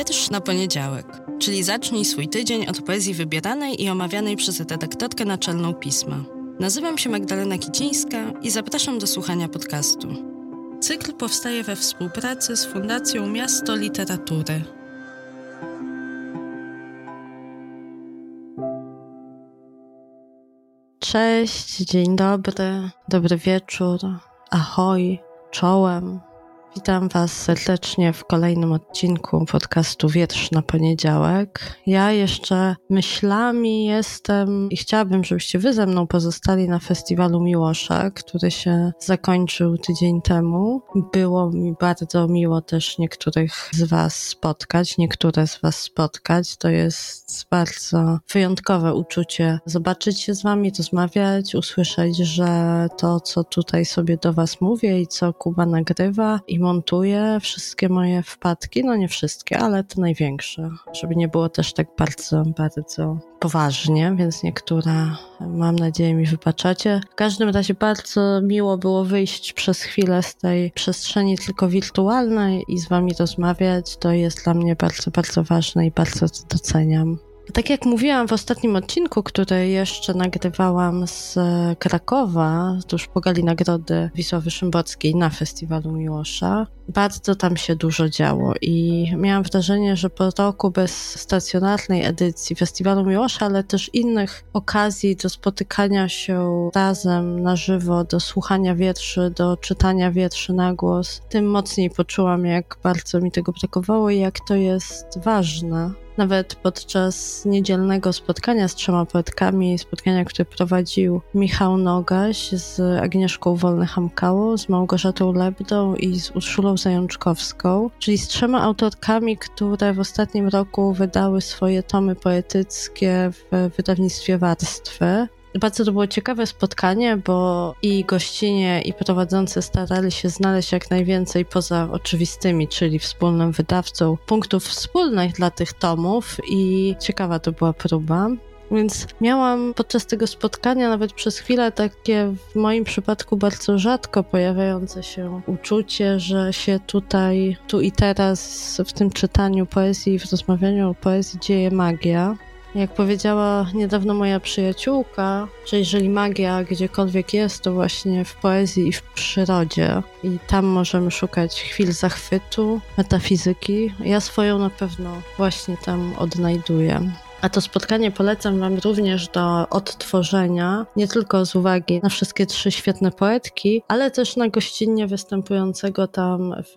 Wiersz na poniedziałek, czyli zacznij swój tydzień od poezji wybieranej i omawianej przez redaktorkę naczelną pisma. Nazywam się Magdalena Kicińska i zapraszam do słuchania podcastu. Cykl powstaje we współpracy z Fundacją Miasto Literatury. Cześć, dzień dobry, dobry wieczór, ahoj, czołem. Witam Was serdecznie w kolejnym odcinku podcastu Wietrz na poniedziałek. Ja jeszcze myślami jestem i chciałabym, żebyście Wy ze mną pozostali na festiwalu Miłosza, który się zakończył tydzień temu. Było mi bardzo miło też niektórych z Was spotkać, niektóre z Was spotkać. To jest bardzo wyjątkowe uczucie zobaczyć się z Wami, rozmawiać, usłyszeć, że to, co tutaj sobie do Was mówię i co Kuba nagrywa i montuję wszystkie moje wpadki, no nie wszystkie, ale te największe, żeby nie było też tak bardzo, bardzo poważnie, więc niektóre mam nadzieję mi wybaczacie. W każdym razie bardzo miło było wyjść przez chwilę z tej przestrzeni tylko wirtualnej i z wami rozmawiać. To jest dla mnie bardzo, bardzo ważne i bardzo doceniam. Tak jak mówiłam w ostatnim odcinku, który jeszcze nagrywałam z Krakowa, tuż po gali nagrody Wisławy Szymborskiej na festiwalu Miłosza, bardzo tam się dużo działo i miałam wrażenie, że po roku bez stacjonarnej edycji festiwalu Miłosza, ale też innych okazji do spotykania się razem na żywo, do słuchania wierszy, do czytania wierszy na głos, tym mocniej poczułam, jak bardzo mi tego brakowało i jak to jest ważne nawet podczas niedzielnego spotkania z trzema poetkami, spotkania, które prowadził Michał Nogaś z Agnieszką Wolny-Hamkałą, z Małgorzatą Lebdą i z Urszulą Zajączkowską, czyli z trzema autorkami, które w ostatnim roku wydały swoje tomy poetyckie w wydawnictwie Warstwy. Bardzo to było ciekawe spotkanie, bo i gościnie, i prowadzący starali się znaleźć jak najwięcej poza oczywistymi, czyli wspólnym wydawcą, punktów wspólnych dla tych tomów i ciekawa to była próba. Więc miałam podczas tego spotkania nawet przez chwilę takie w moim przypadku bardzo rzadko pojawiające się uczucie, że się tutaj, tu i teraz w tym czytaniu poezji, w rozmawianiu o poezji dzieje magia. Jak powiedziała niedawno moja przyjaciółka, że jeżeli magia gdziekolwiek jest, to właśnie w poezji i w przyrodzie. I tam możemy szukać chwil zachwytu, metafizyki. Ja swoją na pewno właśnie tam odnajduję. A to spotkanie polecam Wam również do odtworzenia, nie tylko z uwagi na wszystkie trzy świetne poetki, ale też na gościnnie występującego tam w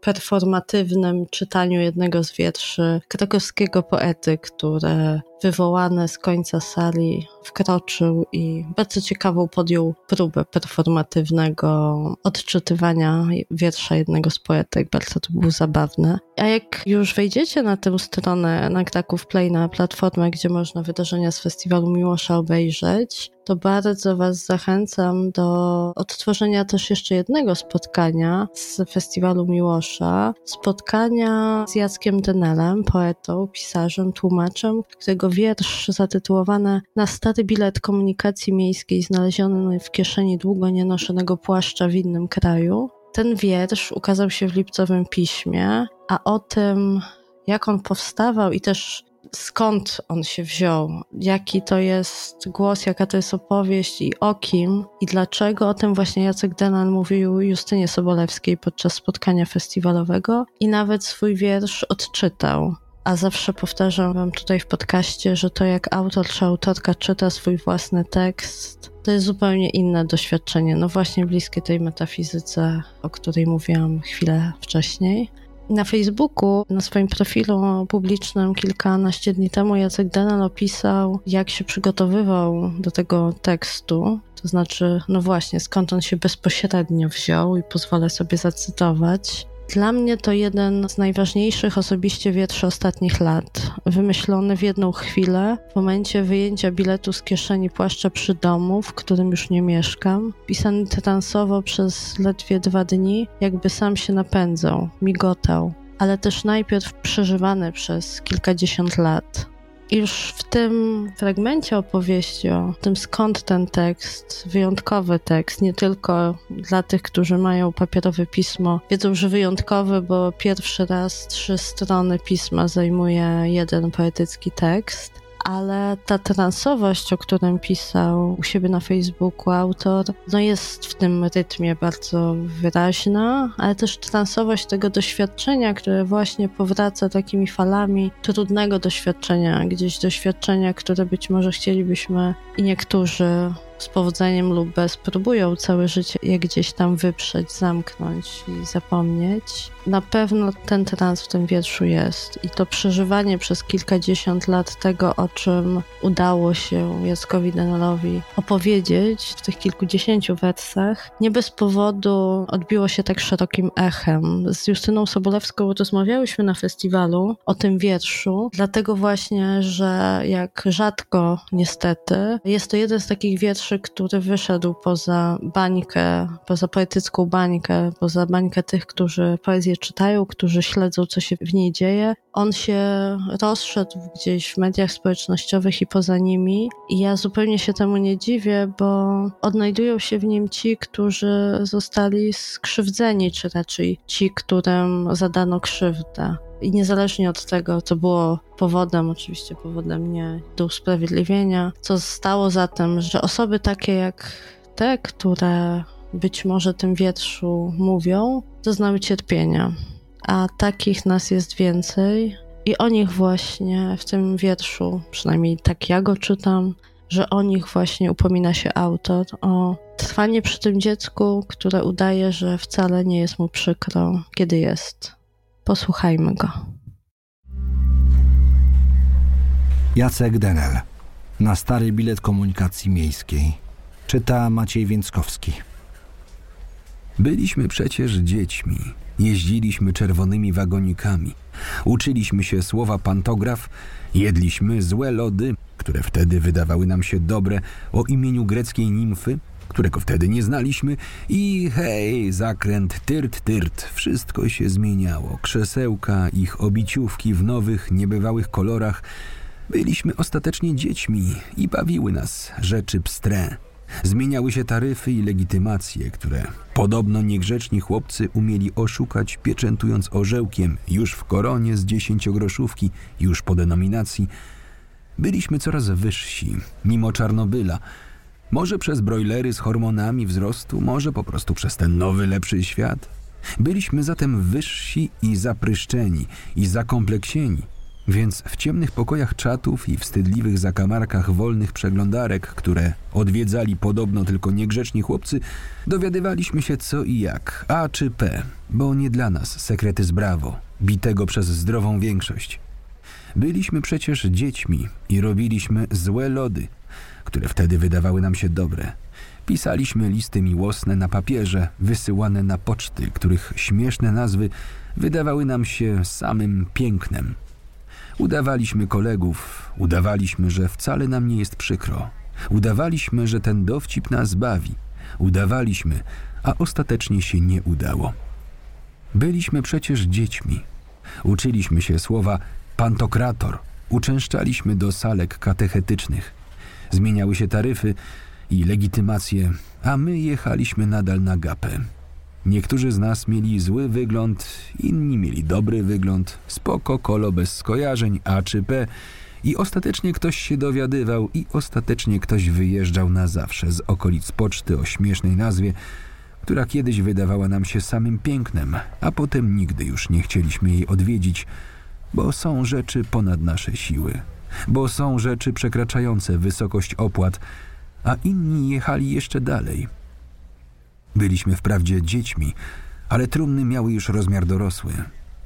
performatywnym czytaniu jednego z wierszy krakowskiego poety, które wywołane z końca sali wkroczył i bardzo ciekawą podjął próbę performatywnego odczytywania wiersza jednego z poetek. Bardzo to było zabawne. A jak już wejdziecie na tę stronę na Kraków Play, na platformę, gdzie można wydarzenia z Festiwalu Miłosza obejrzeć, to bardzo Was zachęcam do odtworzenia też jeszcze jednego spotkania z Festiwalu Miłosza. Spotkania z Jackiem Denelem, poetą, pisarzem, tłumaczem, którego wiersz zatytułowany Na stary bilet komunikacji miejskiej znaleziony w kieszeni długo nienoszonego płaszcza w innym kraju. Ten wiersz ukazał się w lipcowym piśmie, a o tym, jak on powstawał i też skąd on się wziął, jaki to jest głos, jaka to jest opowieść i o kim i dlaczego. O tym właśnie Jacek Denan mówił Justynie Sobolewskiej podczas spotkania festiwalowego i nawet swój wiersz odczytał. A zawsze powtarzam wam tutaj w podcaście, że to jak autor czy autorka czyta swój własny tekst, to jest zupełnie inne doświadczenie. No właśnie bliskie tej metafizyce, o której mówiłam chwilę wcześniej. Na Facebooku, na swoim profilu publicznym kilkanaście dni temu Jacek Denan opisał, jak się przygotowywał do tego tekstu. To znaczy, no właśnie, skąd on się bezpośrednio wziął i pozwolę sobie zacytować. Dla mnie to jeden z najważniejszych osobiście wierszy ostatnich lat. Wymyślony w jedną chwilę, w momencie wyjęcia biletu z kieszeni płaszcza przy domu, w którym już nie mieszkam. Pisany transowo przez ledwie dwa dni, jakby sam się napędzał, migotał, ale też najpierw przeżywany przez kilkadziesiąt lat. Już w tym fragmencie opowieści o tym, skąd ten tekst, wyjątkowy tekst, nie tylko dla tych, którzy mają papierowe pismo, wiedzą, że wyjątkowy, bo pierwszy raz trzy strony pisma zajmuje jeden poetycki tekst ale ta transowość, o którym pisał u siebie na Facebooku autor, no jest w tym rytmie bardzo wyraźna, ale też transowość tego doświadczenia, które właśnie powraca takimi falami trudnego doświadczenia, gdzieś doświadczenia, które być może chcielibyśmy i niektórzy z powodzeniem lub bez próbują całe życie je gdzieś tam wyprzeć, zamknąć i zapomnieć. Na pewno ten trans w tym wierszu jest i to przeżywanie przez kilkadziesiąt lat tego, o czym udało się Jackowi Denelowi opowiedzieć w tych kilkudziesięciu wersach, nie bez powodu odbiło się tak szerokim echem. Z Justyną Sobolewską rozmawiałyśmy na festiwalu o tym wierszu, dlatego właśnie, że jak rzadko niestety, jest to jeden z takich wierszy, który wyszedł poza bańkę, poza poetycką bańkę, poza bańkę tych, którzy poezję czytają, którzy śledzą, co się w niej dzieje. On się rozszedł gdzieś w mediach społecznościowych i poza nimi. I ja zupełnie się temu nie dziwię, bo odnajdują się w nim ci, którzy zostali skrzywdzeni, czy raczej ci, którym zadano krzywdę. I niezależnie od tego, co było powodem, oczywiście powodem nie do usprawiedliwienia, co stało za tym, że osoby takie jak te, które być może tym wierszu mówią, doznały cierpienia. A takich nas jest więcej. I o nich właśnie w tym wierszu, przynajmniej tak ja go czytam, że o nich właśnie upomina się autor, o trwanie przy tym dziecku, które udaje, że wcale nie jest mu przykro, kiedy jest. Posłuchajmy go. Jacek Denel. Na stary bilet komunikacji miejskiej. Czyta Maciej Więckowski. Byliśmy przecież dziećmi. Jeździliśmy czerwonymi wagonikami. Uczyliśmy się słowa pantograf, jedliśmy złe lody, które wtedy wydawały nam się dobre, o imieniu greckiej nimfy, którego wtedy nie znaliśmy i hej, zakręt, tyrt, tyrt, wszystko się zmieniało. Krzesełka, ich obiciówki w nowych, niebywałych kolorach. Byliśmy ostatecznie dziećmi i bawiły nas rzeczy pstre. Zmieniały się taryfy i legitymacje, które podobno niegrzeczni chłopcy umieli oszukać, pieczętując orzełkiem już w koronie z dziesięciogroszówki, już po denominacji. Byliśmy coraz wyżsi, mimo Czarnobyla – może przez brojlery z hormonami wzrostu, może po prostu przez ten nowy, lepszy świat. Byliśmy zatem wyżsi i zapryszczeni, i zakompleksieni. Więc w ciemnych pokojach czatów i wstydliwych zakamarkach wolnych przeglądarek, które odwiedzali podobno tylko niegrzeczni chłopcy, dowiadywaliśmy się co i jak, A czy P, bo nie dla nas sekrety z brawo, bitego przez zdrową większość. Byliśmy przecież dziećmi i robiliśmy złe lody, które wtedy wydawały nam się dobre. Pisaliśmy listy miłosne na papierze, wysyłane na poczty, których śmieszne nazwy wydawały nam się samym pięknem. Udawaliśmy kolegów, udawaliśmy, że wcale nam nie jest przykro. Udawaliśmy, że ten dowcip nas bawi. Udawaliśmy, a ostatecznie się nie udało. Byliśmy przecież dziećmi. Uczyliśmy się słowa pantokrator, uczęszczaliśmy do salek katechetycznych. Zmieniały się taryfy i legitymacje, a my jechaliśmy nadal na gapę. Niektórzy z nas mieli zły wygląd, inni mieli dobry wygląd, spoko, kolo bez skojarzeń, A czy P i ostatecznie ktoś się dowiadywał i ostatecznie ktoś wyjeżdżał na zawsze z okolic poczty o śmiesznej nazwie, która kiedyś wydawała nam się samym pięknem, a potem nigdy już nie chcieliśmy jej odwiedzić, bo są rzeczy ponad nasze siły bo są rzeczy przekraczające wysokość opłat, a inni jechali jeszcze dalej. Byliśmy wprawdzie dziećmi, ale trumny miały już rozmiar dorosły.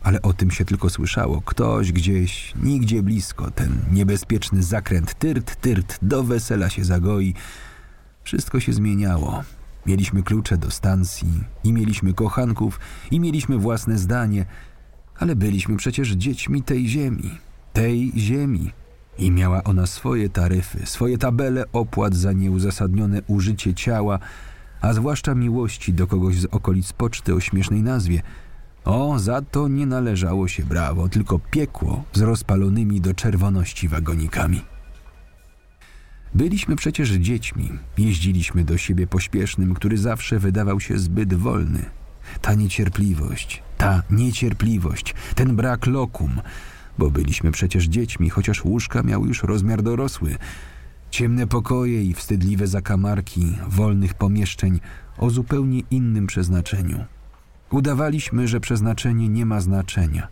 Ale o tym się tylko słyszało. Ktoś gdzieś, nigdzie blisko, ten niebezpieczny zakręt tyrt, tyrt, do wesela się zagoi. Wszystko się zmieniało. Mieliśmy klucze do stacji, i mieliśmy kochanków, i mieliśmy własne zdanie, ale byliśmy przecież dziećmi tej ziemi. Tej ziemi, i miała ona swoje taryfy, swoje tabele opłat za nieuzasadnione użycie ciała, a zwłaszcza miłości do kogoś z okolic poczty o śmiesznej nazwie. O, za to nie należało się brawo, tylko piekło z rozpalonymi do czerwoności wagonikami. Byliśmy przecież dziećmi, jeździliśmy do siebie pośpiesznym, który zawsze wydawał się zbyt wolny. Ta niecierpliwość, ta niecierpliwość, ten brak lokum, bo byliśmy przecież dziećmi, chociaż łóżka miały już rozmiar dorosły. Ciemne pokoje i wstydliwe zakamarki wolnych pomieszczeń o zupełnie innym przeznaczeniu. Udawaliśmy, że przeznaczenie nie ma znaczenia.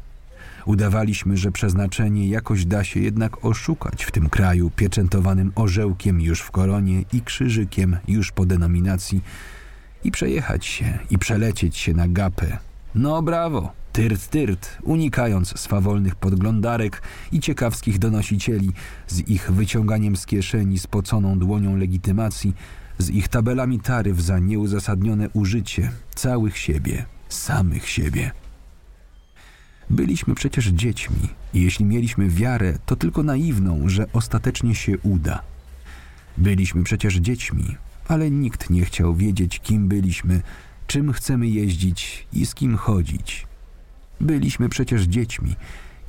Udawaliśmy, że przeznaczenie jakoś da się jednak oszukać w tym kraju pieczętowanym orzełkiem już w koronie i krzyżykiem już po denominacji i przejechać się i przelecieć się na gapę. No brawo, tyrt, tyrt, unikając swawolnych podglądarek i ciekawskich donosicieli z ich wyciąganiem z kieszeni spoconą dłonią legitymacji, z ich tabelami taryf za nieuzasadnione użycie całych siebie, samych siebie. Byliśmy przecież dziećmi i jeśli mieliśmy wiarę, to tylko naiwną, że ostatecznie się uda. Byliśmy przecież dziećmi, ale nikt nie chciał wiedzieć, kim byliśmy, czym chcemy jeździć i z kim chodzić. Byliśmy przecież dziećmi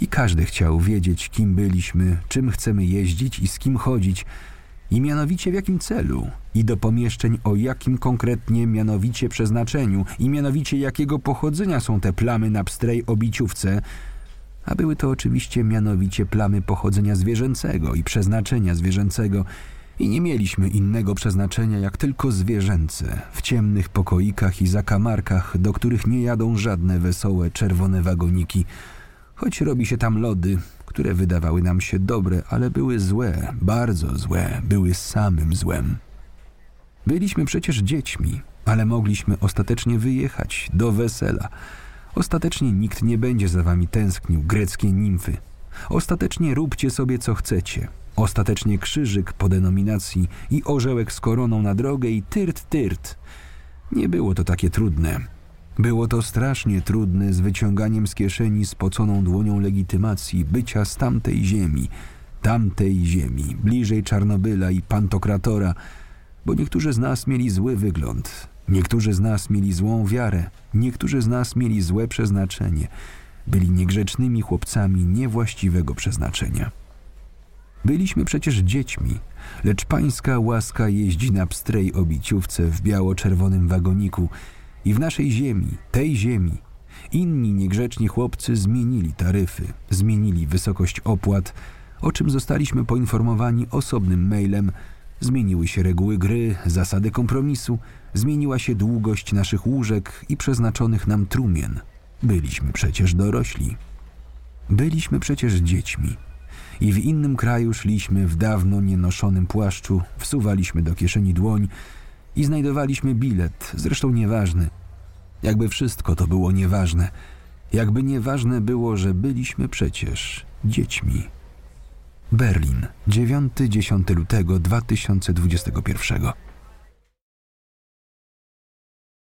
i każdy chciał wiedzieć, kim byliśmy, czym chcemy jeździć i z kim chodzić, i mianowicie w jakim celu, i do pomieszczeń o jakim konkretnie mianowicie przeznaczeniu, i mianowicie jakiego pochodzenia są te plamy na pstrej obiciówce, a były to oczywiście mianowicie plamy pochodzenia zwierzęcego i przeznaczenia zwierzęcego, i nie mieliśmy innego przeznaczenia jak tylko zwierzęce, w ciemnych pokoikach i zakamarkach, do których nie jadą żadne wesołe czerwone wagoniki, choć robi się tam lody, które wydawały nam się dobre, ale były złe, bardzo złe, były samym złem. Byliśmy przecież dziećmi, ale mogliśmy ostatecznie wyjechać do wesela. Ostatecznie nikt nie będzie za wami tęsknił, greckie nimfy. Ostatecznie róbcie sobie co chcecie. Ostatecznie krzyżyk po denominacji i orzełek z koroną na drogę i tyrt, tyrt. Nie było to takie trudne. Było to strasznie trudne z wyciąganiem z kieszeni spoconą dłonią legitymacji bycia z tamtej ziemi, tamtej ziemi, bliżej Czarnobyla i Pantokratora, bo niektórzy z nas mieli zły wygląd, niektórzy z nas mieli złą wiarę, niektórzy z nas mieli złe przeznaczenie, byli niegrzecznymi chłopcami niewłaściwego przeznaczenia. Byliśmy przecież dziećmi, lecz pańska łaska jeździ na pstrej obiciówce w biało-czerwonym wagoniku i w naszej ziemi, tej ziemi, inni niegrzeczni chłopcy zmienili taryfy, zmienili wysokość opłat, o czym zostaliśmy poinformowani osobnym mailem. Zmieniły się reguły gry, zasady kompromisu, zmieniła się długość naszych łóżek i przeznaczonych nam trumien. Byliśmy przecież dorośli. Byliśmy przecież dziećmi. I w innym kraju szliśmy w dawno nienoszonym płaszczu, wsuwaliśmy do kieszeni dłoń i znajdowaliśmy bilet, zresztą nieważny. Jakby wszystko to było nieważne. Jakby nieważne było, że byliśmy przecież dziećmi. Berlin, 9-10 lutego 2021